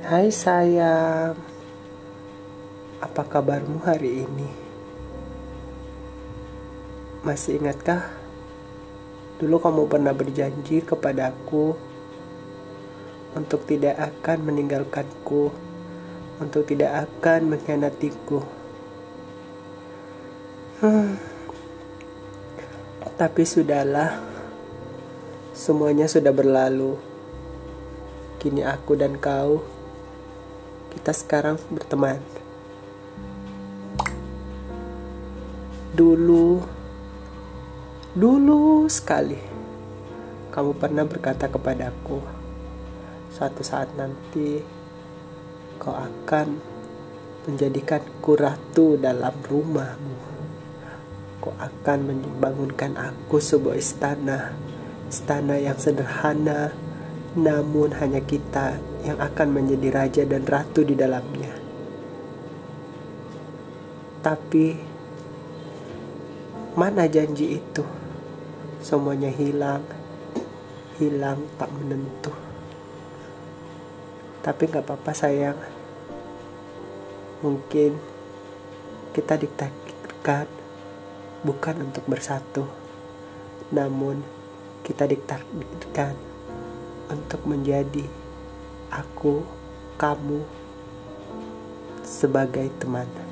Hai sayang, apa kabarmu hari ini? Masih ingatkah? Dulu kamu pernah berjanji kepadaku untuk tidak akan meninggalkanku, untuk tidak akan mengkhianatiku. Hmm. Tapi sudahlah, semuanya sudah berlalu. Kini aku dan kau, kita sekarang berteman. Dulu, dulu sekali, kamu pernah berkata kepadaku, suatu saat nanti kau akan menjadikanku ratu dalam rumahmu. Kau akan membangunkan aku sebuah istana, istana yang sederhana, namun hanya kita yang akan menjadi raja dan ratu di dalamnya. Tapi mana janji itu? Semuanya hilang, hilang tak menentu. Tapi nggak apa-apa sayang. Mungkin kita ditakdirkan bukan untuk bersatu, namun kita ditakdirkan untuk menjadi aku, kamu sebagai teman.